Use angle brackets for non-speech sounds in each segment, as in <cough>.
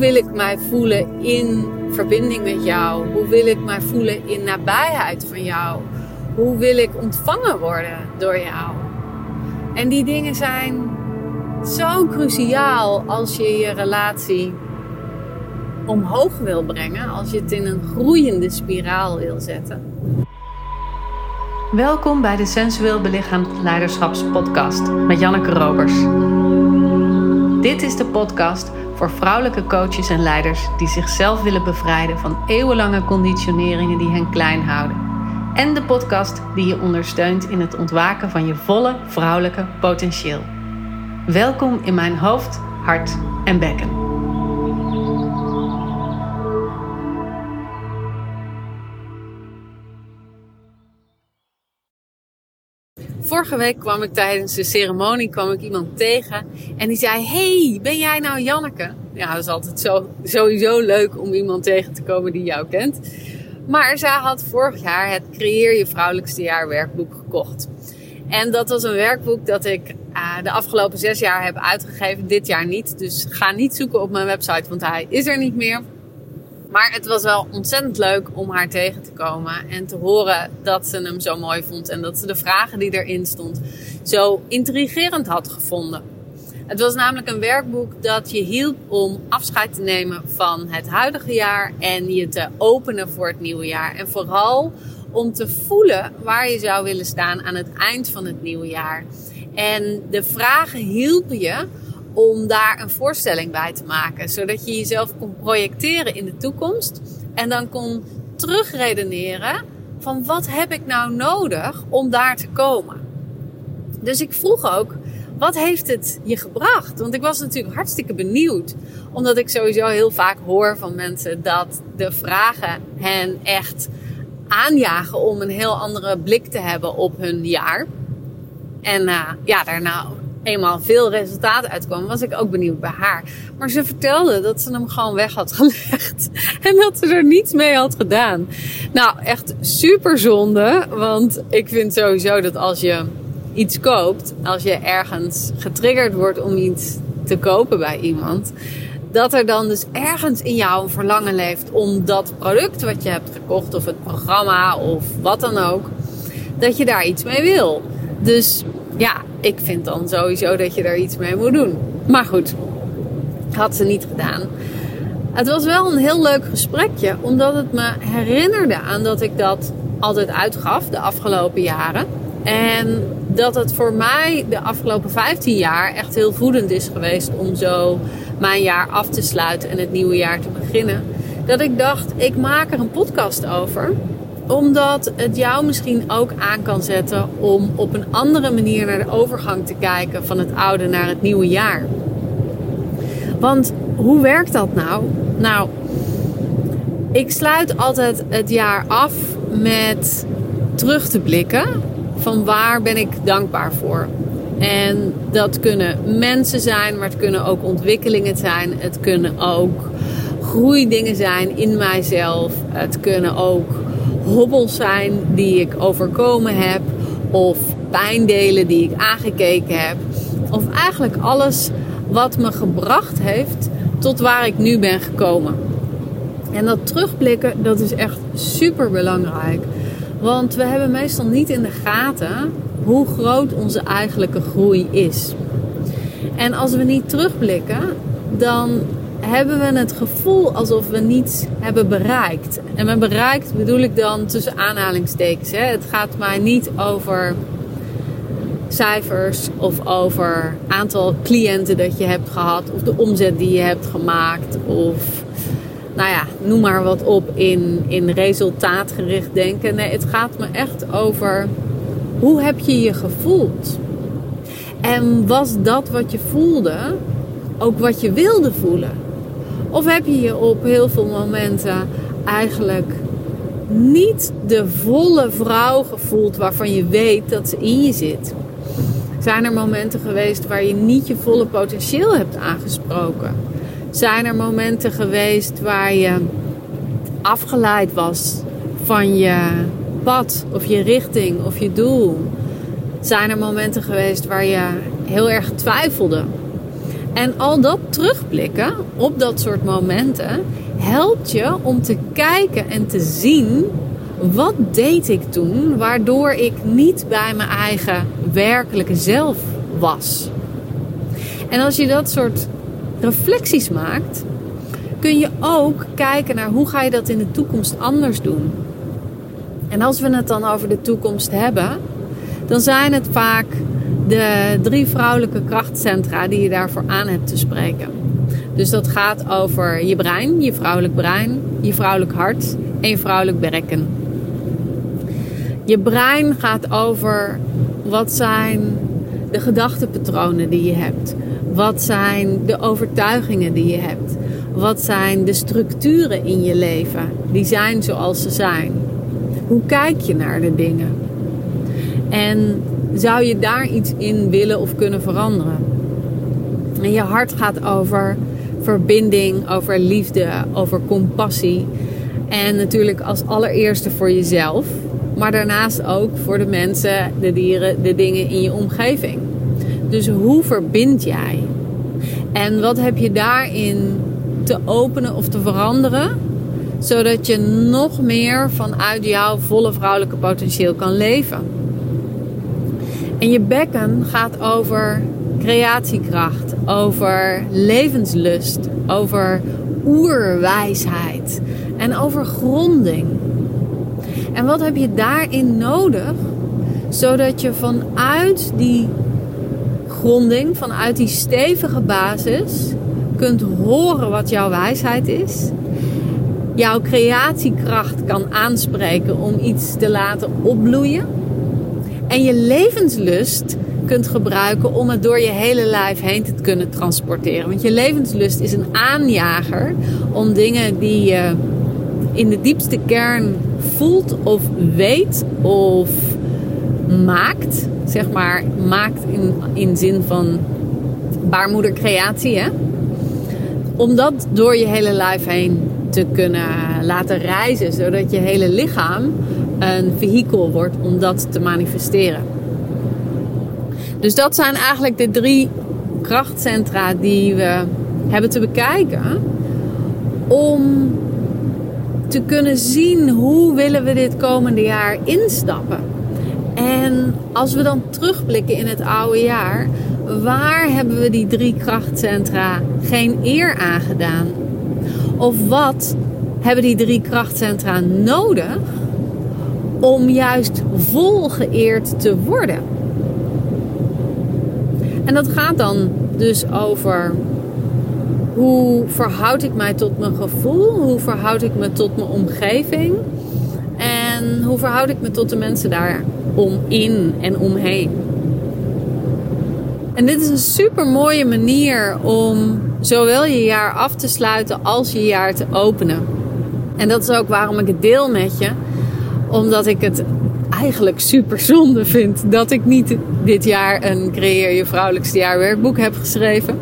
wil ik mij voelen in verbinding met jou? Hoe wil ik mij voelen in nabijheid van jou? Hoe wil ik ontvangen worden door jou? En die dingen zijn zo cruciaal als je je relatie omhoog wil brengen, als je het in een groeiende spiraal wil zetten. Welkom bij de Sensueel Belichaamd Leiderschapspodcast met Janneke Robers. Dit is de podcast voor vrouwelijke coaches en leiders die zichzelf willen bevrijden van eeuwenlange conditioneringen die hen klein houden. En de podcast die je ondersteunt in het ontwaken van je volle vrouwelijke potentieel. Welkom in mijn hoofd, hart en bekken. Vorige week kwam ik tijdens de ceremonie kwam ik iemand tegen en die zei: Hey, ben jij nou Janneke? Ja, dat is altijd zo, sowieso leuk om iemand tegen te komen die jou kent. Maar zij had vorig jaar het Creëer je vrouwelijkste jaar werkboek gekocht. En dat was een werkboek dat ik uh, de afgelopen zes jaar heb uitgegeven. Dit jaar niet. Dus ga niet zoeken op mijn website, want hij is er niet meer. Maar het was wel ontzettend leuk om haar tegen te komen en te horen dat ze hem zo mooi vond en dat ze de vragen die erin stond zo intrigerend had gevonden. Het was namelijk een werkboek dat je hielp om afscheid te nemen van het huidige jaar en je te openen voor het nieuwe jaar. En vooral om te voelen waar je zou willen staan aan het eind van het nieuwe jaar. En de vragen hielpen je om daar een voorstelling bij te maken. Zodat je jezelf kon projecteren in de toekomst. En dan kon terugredeneren van wat heb ik nou nodig om daar te komen. Dus ik vroeg ook, wat heeft het je gebracht? Want ik was natuurlijk hartstikke benieuwd. Omdat ik sowieso heel vaak hoor van mensen dat de vragen hen echt aanjagen om een heel andere blik te hebben op hun jaar. En uh, ja, daarna eenmaal veel resultaten uitkwamen, was ik ook benieuwd bij haar. Maar ze vertelde dat ze hem gewoon weg had <laughs> gelegd. En dat ze er niets mee had gedaan. Nou, echt super zonde. Want ik vind sowieso dat als je iets koopt, als je ergens getriggerd wordt om iets te kopen bij iemand, dat er dan dus ergens in jou een verlangen leeft om dat product wat je hebt gekocht, of het programma of wat dan ook, dat je daar iets mee wil. Dus ja, ik vind dan sowieso dat je daar iets mee moet doen. Maar goed, had ze niet gedaan. Het was wel een heel leuk gesprekje, omdat het me herinnerde aan dat ik dat altijd uitgaf de afgelopen jaren. En dat het voor mij de afgelopen 15 jaar echt heel voedend is geweest om zo mijn jaar af te sluiten en het nieuwe jaar te beginnen. Dat ik dacht, ik maak er een podcast over omdat het jou misschien ook aan kan zetten om op een andere manier naar de overgang te kijken van het oude naar het nieuwe jaar. Want hoe werkt dat nou? Nou, ik sluit altijd het jaar af met terug te blikken van waar ben ik dankbaar voor. En dat kunnen mensen zijn, maar het kunnen ook ontwikkelingen zijn. Het kunnen ook groeidingen zijn in mijzelf. Het kunnen ook hobbels zijn die ik overkomen heb, of pijndelen die ik aangekeken heb, of eigenlijk alles wat me gebracht heeft tot waar ik nu ben gekomen. En dat terugblikken, dat is echt super belangrijk. Want we hebben meestal niet in de gaten hoe groot onze eigenlijke groei is. En als we niet terugblikken, dan hebben we het gevoel alsof we niets hebben bereikt. En met bereikt bedoel ik dan tussen aanhalingstekens. Hè. Het gaat mij niet over cijfers of over aantal cliënten dat je hebt gehad of de omzet die je hebt gemaakt of nou ja, noem maar wat op in, in resultaatgericht denken. Nee, het gaat me echt over hoe heb je je gevoeld? En was dat wat je voelde ook wat je wilde voelen? Of heb je je op heel veel momenten eigenlijk niet de volle vrouw gevoeld waarvan je weet dat ze in je zit? Zijn er momenten geweest waar je niet je volle potentieel hebt aangesproken? Zijn er momenten geweest waar je afgeleid was van je pad of je richting of je doel? Zijn er momenten geweest waar je heel erg twijfelde? En al dat terugblikken op dat soort momenten helpt je om te kijken en te zien wat deed ik toen waardoor ik niet bij mijn eigen werkelijke zelf was. En als je dat soort reflecties maakt, kun je ook kijken naar hoe ga je dat in de toekomst anders doen. En als we het dan over de toekomst hebben, dan zijn het vaak de drie vrouwelijke krachtcentra die je daarvoor aan hebt te spreken. Dus dat gaat over je brein, je vrouwelijk brein, je vrouwelijk hart en je vrouwelijk werken. Je brein gaat over wat zijn de gedachtepatronen die je hebt. Wat zijn de overtuigingen die je hebt? Wat zijn de structuren in je leven? Die zijn zoals ze zijn. Hoe kijk je naar de dingen? En zou je daar iets in willen of kunnen veranderen? En je hart gaat over verbinding, over liefde, over compassie. En natuurlijk als allereerste voor jezelf. Maar daarnaast ook voor de mensen, de dieren, de dingen in je omgeving. Dus hoe verbind jij? En wat heb je daarin te openen of te veranderen? Zodat je nog meer vanuit jouw volle vrouwelijke potentieel kan leven. En je bekken gaat over creatiekracht, over levenslust, over oerwijsheid en over gronding. En wat heb je daarin nodig? Zodat je vanuit die gronding, vanuit die stevige basis, kunt horen wat jouw wijsheid is. Jouw creatiekracht kan aanspreken om iets te laten opbloeien. En je levenslust kunt gebruiken om het door je hele lijf heen te kunnen transporteren. Want je levenslust is een aanjager om dingen die je in de diepste kern voelt of weet of maakt, zeg maar, maakt in, in zin van baarmoedercreatie, hè? Om dat door je hele lijf heen te kunnen laten reizen, zodat je hele lichaam een vehikel wordt om dat te manifesteren. Dus dat zijn eigenlijk de drie krachtcentra die we hebben te bekijken om te kunnen zien hoe willen we dit komende jaar instappen. En als we dan terugblikken in het oude jaar, waar hebben we die drie krachtcentra geen eer aan gedaan? Of wat hebben die drie krachtcentra nodig om juist volgeëerd te worden? En dat gaat dan dus over hoe verhoud ik mij tot mijn gevoel? Hoe verhoud ik me tot mijn omgeving? En hoe verhoud ik me tot de mensen daar omin en omheen? En dit is een super mooie manier om zowel je jaar af te sluiten als je jaar te openen. En dat is ook waarom ik het deel met je. Omdat ik het eigenlijk super zonde vind dat ik niet dit jaar een Creëer je vrouwelijkste jaar werkboek heb geschreven.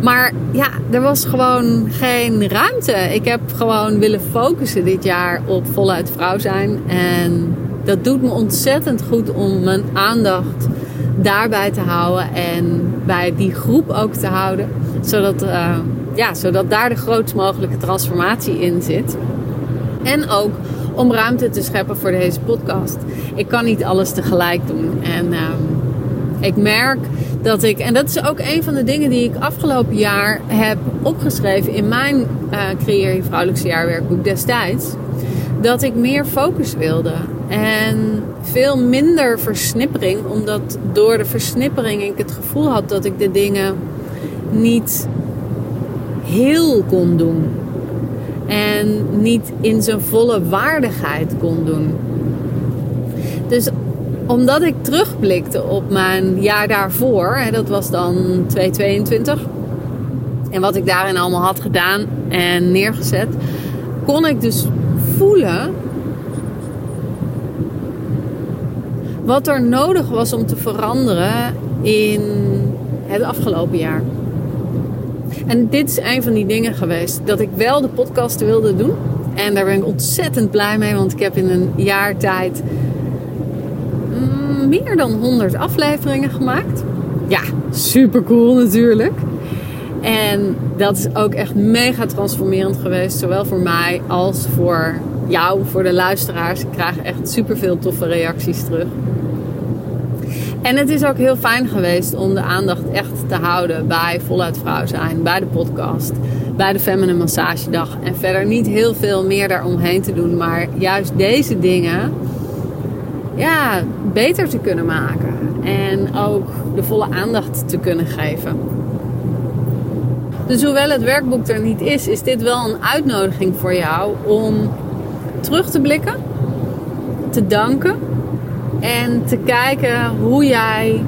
Maar ja, er was gewoon geen ruimte. Ik heb gewoon willen focussen dit jaar op voluit vrouw zijn. En dat doet me ontzettend goed om mijn aandacht daarbij te houden en bij die groep ook te houden. Zodat, uh, ja, zodat daar de grootst mogelijke transformatie in zit. En ook om ruimte te scheppen voor deze podcast. Ik kan niet alles tegelijk doen. En uh, ik merk dat ik, en dat is ook een van de dingen die ik afgelopen jaar heb opgeschreven in mijn uh, Creëer je Vrouwelijkse Jaarwerkboek destijds, dat ik meer focus wilde. En veel minder versnippering, omdat door de versnippering ik het gevoel had dat ik de dingen niet heel kon doen. En niet in zijn volle waardigheid kon doen. Dus omdat ik terugblikte op mijn jaar daarvoor, hè, dat was dan 2022. En wat ik daarin allemaal had gedaan en neergezet, kon ik dus voelen wat er nodig was om te veranderen in het afgelopen jaar. En dit is een van die dingen geweest dat ik wel de podcast wilde doen. En daar ben ik ontzettend blij mee, want ik heb in een jaar tijd mm, meer dan 100 afleveringen gemaakt. Ja, super cool natuurlijk. En dat is ook echt mega transformerend geweest. Zowel voor mij als voor jou, voor de luisteraars. Ik krijg echt super veel toffe reacties terug. En het is ook heel fijn geweest om de aandacht echt te houden bij Voluit Vrouw zijn, bij de podcast, bij de Feminine Massagedag. En verder niet heel veel meer daaromheen te doen, maar juist deze dingen ja, beter te kunnen maken. En ook de volle aandacht te kunnen geven. Dus hoewel het werkboek er niet is, is dit wel een uitnodiging voor jou om terug te blikken, te danken en te kijken hoe jij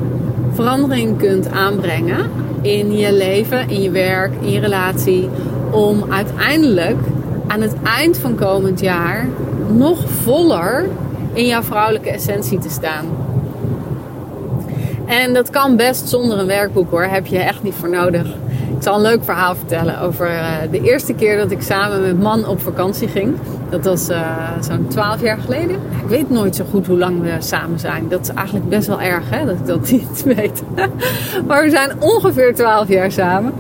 verandering kunt aanbrengen in je leven, in je werk, in je relatie. Om uiteindelijk aan het eind van komend jaar nog voller in jouw vrouwelijke essentie te staan. En dat kan best zonder een werkboek hoor, heb je echt niet voor nodig. Ik zal een leuk verhaal vertellen over eh, de eerste keer dat ik samen met man op vakantie ging. Dat was uh, zo'n twaalf jaar geleden. Ik weet nooit zo goed hoe lang we samen zijn. Dat is eigenlijk best wel erg hè, dat ik dat <laughs> niet weet. maar we zijn ongeveer twaalf jaar samen.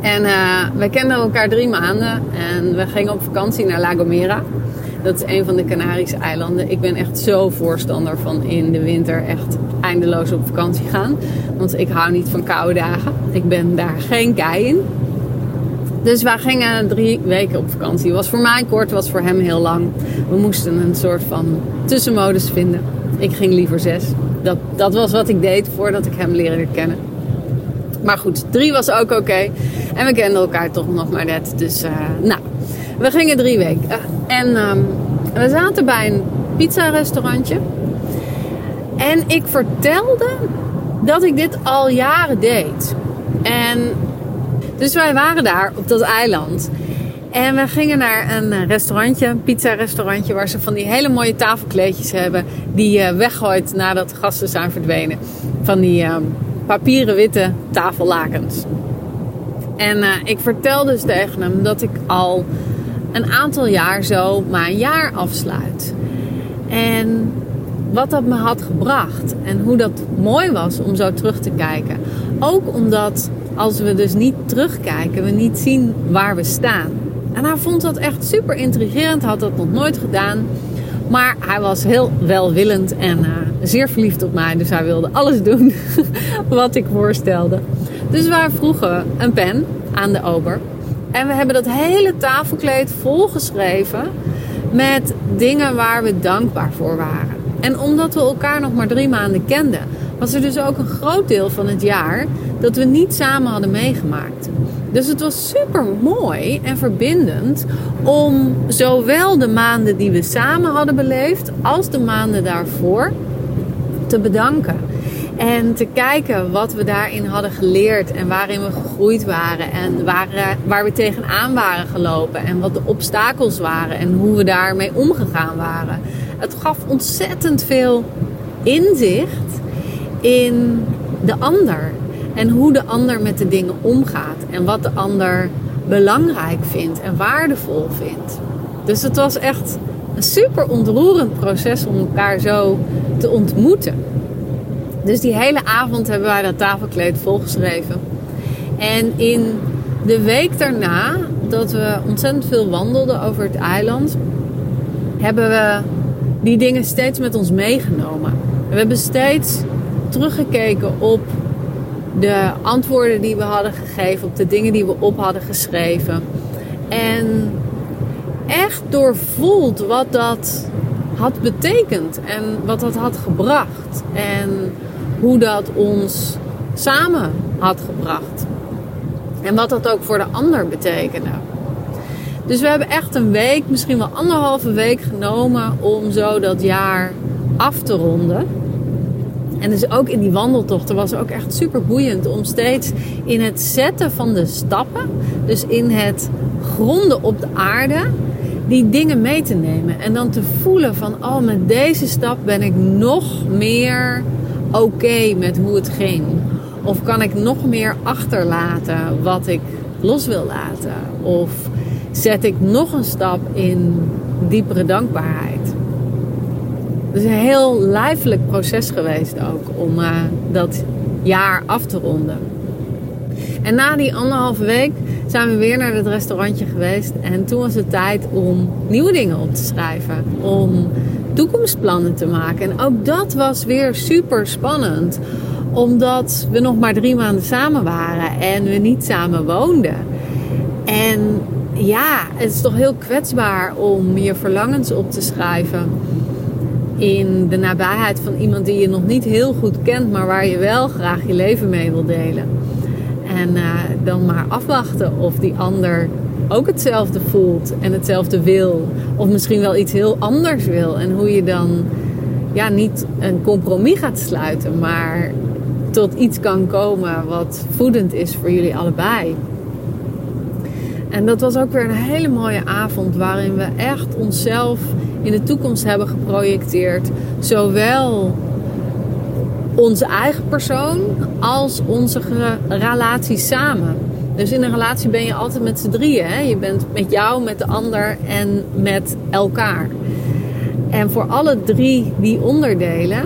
En wij kenden elkaar drie maanden. En we gingen op vakantie naar La Gomera. Dat is een van de Canarische eilanden. Ik ben echt zo voorstander van in de winter echt eindeloos op vakantie gaan. Want ik hou niet van koude dagen. Ik ben daar geen kei in. Dus wij gingen drie weken op vakantie. Was voor mij kort, was voor hem heel lang. We moesten een soort van tussenmodus vinden. Ik ging liever zes. Dat, dat was wat ik deed voordat ik hem leerde kennen. Maar goed, drie was ook oké. En we kenden elkaar toch nog maar net. Dus uh, nou, we gingen drie weken. En um, we zaten bij een pizza-restaurantje. En ik vertelde dat ik dit al jaren deed. En dus wij waren daar op dat eiland. En we gingen naar een restaurantje, een pizza-restaurantje, waar ze van die hele mooie tafelkleedjes hebben. Die je weggooit nadat de gasten zijn verdwenen. Van die uh, papieren witte tafellakens. En uh, ik vertelde dus tegen hem dat ik al een aantal jaar zo mijn jaar afsluit. En wat dat me had gebracht. En hoe dat mooi was om zo terug te kijken. Ook omdat als we dus niet terugkijken, we niet zien waar we staan. En hij vond dat echt super intrigerend, had dat nog nooit gedaan. Maar hij was heel welwillend en uh, zeer verliefd op mij. Dus hij wilde alles doen <laughs> wat ik voorstelde. Dus wij vroegen een pen aan de ober. En we hebben dat hele tafelkleed volgeschreven met dingen waar we dankbaar voor waren. En omdat we elkaar nog maar drie maanden kenden, was er dus ook een groot deel van het jaar dat we niet samen hadden meegemaakt. Dus het was super mooi en verbindend om zowel de maanden die we samen hadden beleefd als de maanden daarvoor te bedanken. En te kijken wat we daarin hadden geleerd en waarin we gegroeid waren en waar, waar we tegenaan waren gelopen en wat de obstakels waren en hoe we daarmee omgegaan waren. Het gaf ontzettend veel inzicht in de ander en hoe de ander met de dingen omgaat en wat de ander belangrijk vindt en waardevol vindt. Dus het was echt een super ontroerend proces om elkaar zo te ontmoeten. Dus die hele avond hebben wij dat tafelkleed volgeschreven. En in de week daarna, dat we ontzettend veel wandelden over het eiland, hebben we die dingen steeds met ons meegenomen. We hebben steeds teruggekeken op de antwoorden die we hadden gegeven, op de dingen die we op hadden geschreven. En echt doorvoeld wat dat had betekend en wat dat had gebracht. En hoe dat ons samen had gebracht. En wat dat ook voor de ander betekende. Dus we hebben echt een week, misschien wel anderhalve week genomen om zo dat jaar af te ronden. En dus ook in die wandeltochten was ook echt super boeiend om steeds in het zetten van de stappen, dus in het gronden op de aarde, die dingen mee te nemen. En dan te voelen van, oh, met deze stap ben ik nog meer oké met hoe het ging. Of kan ik nog meer achterlaten wat ik los wil laten? Of zet ik nog een stap in diepere dankbaarheid? Het is een heel lijfelijk proces geweest ook om uh, dat jaar af te ronden. En na die anderhalve week zijn we weer naar het restaurantje geweest. En toen was het tijd om nieuwe dingen op te schrijven. Om toekomstplannen te maken. En ook dat was weer super spannend. Omdat we nog maar drie maanden samen waren en we niet samen woonden. En ja, het is toch heel kwetsbaar om je verlangens op te schrijven in de nabijheid van iemand die je nog niet heel goed kent, maar waar je wel graag je leven mee wil delen. En uh, dan maar afwachten of die ander ook hetzelfde voelt en hetzelfde wil. Of misschien wel iets heel anders wil. En hoe je dan ja, niet een compromis gaat sluiten, maar tot iets kan komen wat voedend is voor jullie allebei. En dat was ook weer een hele mooie avond waarin we echt onszelf in de toekomst hebben geprojecteerd. Zowel onze eigen persoon als onze relatie samen. Dus in een relatie ben je altijd met z'n drieën. Hè? Je bent met jou, met de ander en met elkaar. En voor alle drie die onderdelen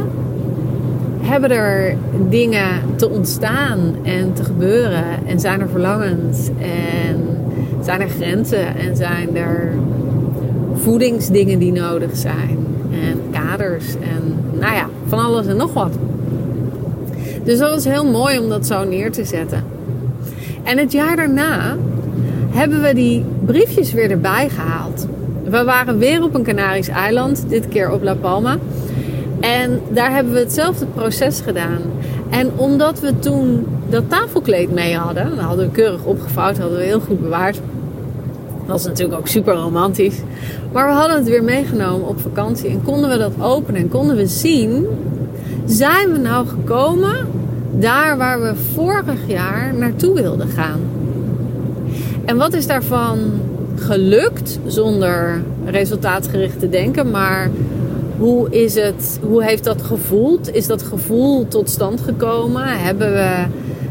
hebben er dingen te ontstaan en te gebeuren. En zijn er verlangens en zijn er grenzen en zijn er voedingsdingen die nodig zijn. En kaders en nou ja, van alles en nog wat. Dus dat was heel mooi om dat zo neer te zetten. En het jaar daarna hebben we die briefjes weer erbij gehaald. We waren weer op een Canarisch eiland, dit keer op La Palma. En daar hebben we hetzelfde proces gedaan. En omdat we toen dat tafelkleed mee hadden, dat hadden we keurig opgevouwd, hadden we heel goed bewaard. Dat was natuurlijk ook super romantisch. Maar we hadden het weer meegenomen op vakantie en konden we dat openen en konden we zien, zijn we nou gekomen daar waar we vorig jaar naartoe wilden gaan. En wat is daarvan gelukt zonder resultaatgericht te denken, maar hoe, is het, hoe heeft dat gevoeld? Is dat gevoel tot stand gekomen? Hebben we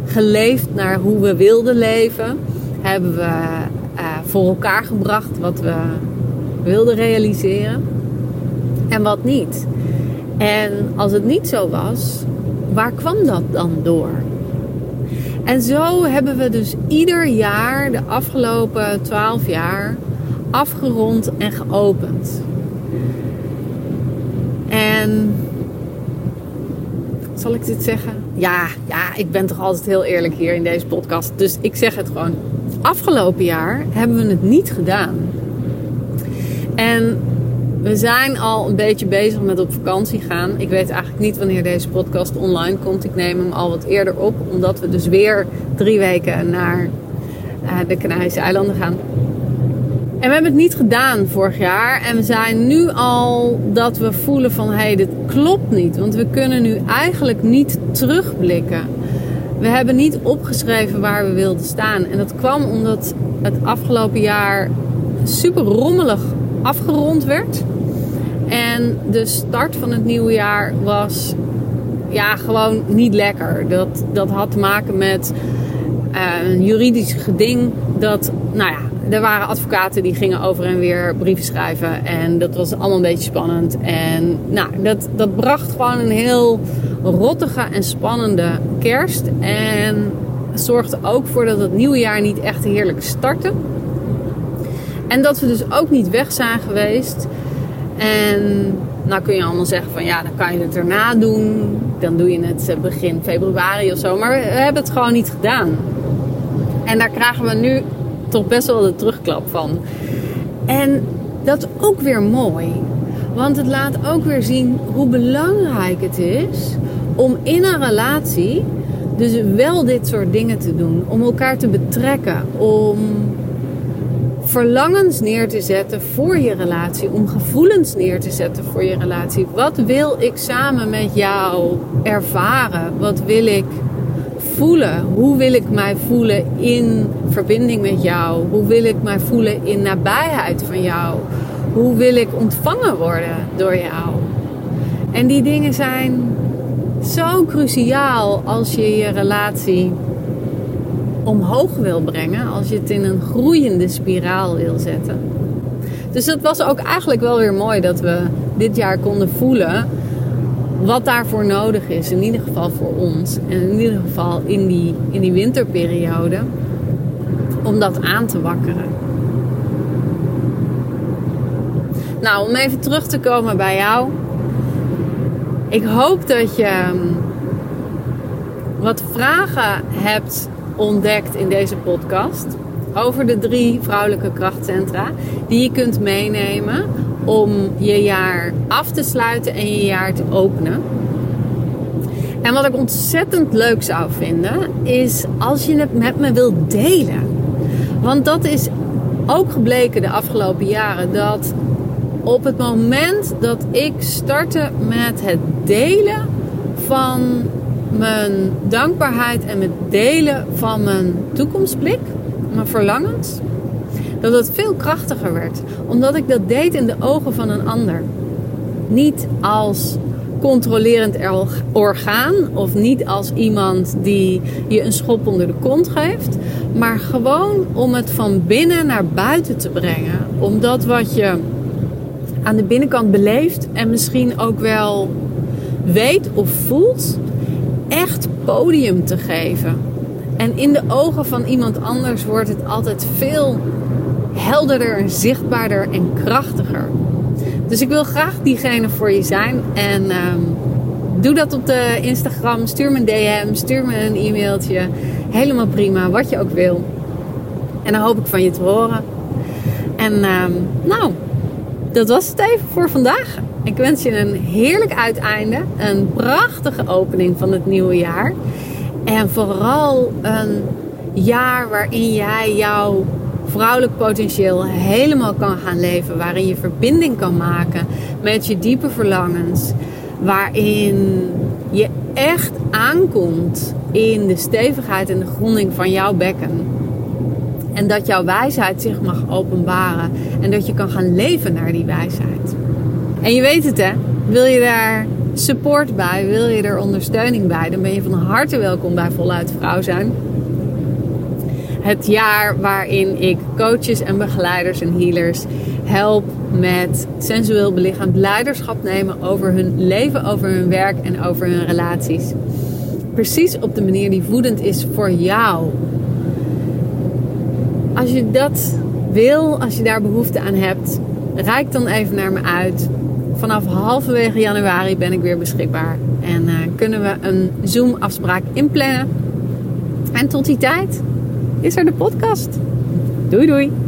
geleefd naar hoe we wilden leven? Hebben we uh, voor elkaar gebracht wat we wilden realiseren? En wat niet? En als het niet zo was, waar kwam dat dan door? En zo hebben we dus ieder jaar de afgelopen twaalf jaar afgerond en geopend. En zal ik dit zeggen? Ja, ja, ik ben toch altijd heel eerlijk hier in deze podcast. Dus ik zeg het gewoon. Afgelopen jaar hebben we het niet gedaan. En we zijn al een beetje bezig met op vakantie gaan. Ik weet eigenlijk niet wanneer deze podcast online komt. Ik neem hem al wat eerder op, omdat we dus weer drie weken naar uh, de Canarische eilanden gaan. En we hebben het niet gedaan vorig jaar. En we zijn nu al dat we voelen van hé, hey, dit klopt niet. Want we kunnen nu eigenlijk niet terugblikken. We hebben niet opgeschreven waar we wilden staan. En dat kwam omdat het afgelopen jaar super rommelig afgerond werd. En de start van het nieuwe jaar was ja, gewoon niet lekker. Dat, dat had te maken met uh, een juridisch geding. Dat, nou ja, er waren advocaten die gingen over en weer brieven schrijven. En dat was allemaal een beetje spannend. En nou, dat, dat bracht gewoon een heel rottige en spannende kerst. En zorgde ook voor dat het nieuwe jaar niet echt heerlijk startte. En dat we dus ook niet weg zijn geweest. En nou kun je allemaal zeggen van ja, dan kan je het erna doen. Dan doe je het eh, begin februari of zo. Maar we hebben het gewoon niet gedaan. En daar krijgen we nu toch best wel de terugklap van. En dat is ook weer mooi. Want het laat ook weer zien hoe belangrijk het is om in een relatie dus wel dit soort dingen te doen. Om elkaar te betrekken. Om verlangens neer te zetten voor je relatie, om gevoelens neer te zetten voor je relatie. Wat wil ik samen met jou ervaren? Wat wil ik voelen? Hoe wil ik mij voelen in verbinding met jou? Hoe wil ik mij voelen in nabijheid van jou? Hoe wil ik ontvangen worden door jou? En die dingen zijn zo cruciaal als je je relatie omhoog wil brengen, als je het in een groeiende spiraal wil zetten. Dus dat was ook eigenlijk wel weer mooi dat we dit jaar konden voelen wat daarvoor nodig is, in ieder geval voor ons. En in ieder geval in die, in die winterperiode. Om dat aan te wakkeren. Nou, om even terug te komen bij jou. Ik hoop dat je ehm, wat vragen hebt ontdekt in deze podcast over de drie vrouwelijke krachtcentra die je kunt meenemen om je jaar af te sluiten en je jaar te openen. En wat ik ontzettend leuk zou vinden is als je het met me wilt delen. Want dat is ook gebleken de afgelopen jaren dat op het moment dat ik startte met het delen van mijn dankbaarheid en het delen van mijn toekomstblik, mijn verlangens, dat het veel krachtiger werd. Omdat ik dat deed in de ogen van een ander. Niet als controlerend orgaan of niet als iemand die je een schop onder de kont geeft, maar gewoon om het van binnen naar buiten te brengen. Omdat wat je aan de binnenkant beleeft en misschien ook wel weet of voelt, echt podium te geven. En in de ogen van iemand anders wordt het altijd veel helderder, zichtbaarder en krachtiger. Dus ik wil graag diegene voor je zijn. En ehm, doe dat op de Instagram. Stuur me een DM, stuur me een e-mailtje. Helemaal prima, wat je ook wil. En dan hoop ik van je te horen. En um, nou, dat was het even voor vandaag. Ik wens je een heerlijk uiteinde. Een prachtige opening van het nieuwe jaar. En vooral een jaar waarin jij jouw vrouwelijk potentieel helemaal kan gaan leven. Waarin je verbinding kan maken met je diepe verlangens. Waarin je echt aankomt in de stevigheid en de gronding van jouw bekken. En dat jouw wijsheid zich mag openbaren. En dat je kan gaan leven naar die wijsheid. En je weet het hè, wil je daar support bij, wil je er ondersteuning bij, dan ben je van harte welkom bij Voluit Vrouw zijn. Het jaar waarin ik coaches en begeleiders en healers help met sensueel belichaamd leiderschap nemen over hun leven, over hun werk en over hun relaties. Precies op de manier die voedend is voor jou. Als je dat wil, als je daar behoefte aan hebt, reik dan even naar me uit. Vanaf halverwege januari ben ik weer beschikbaar. En uh, kunnen we een Zoom-afspraak inplannen. En tot die tijd is er de podcast. Doei doei!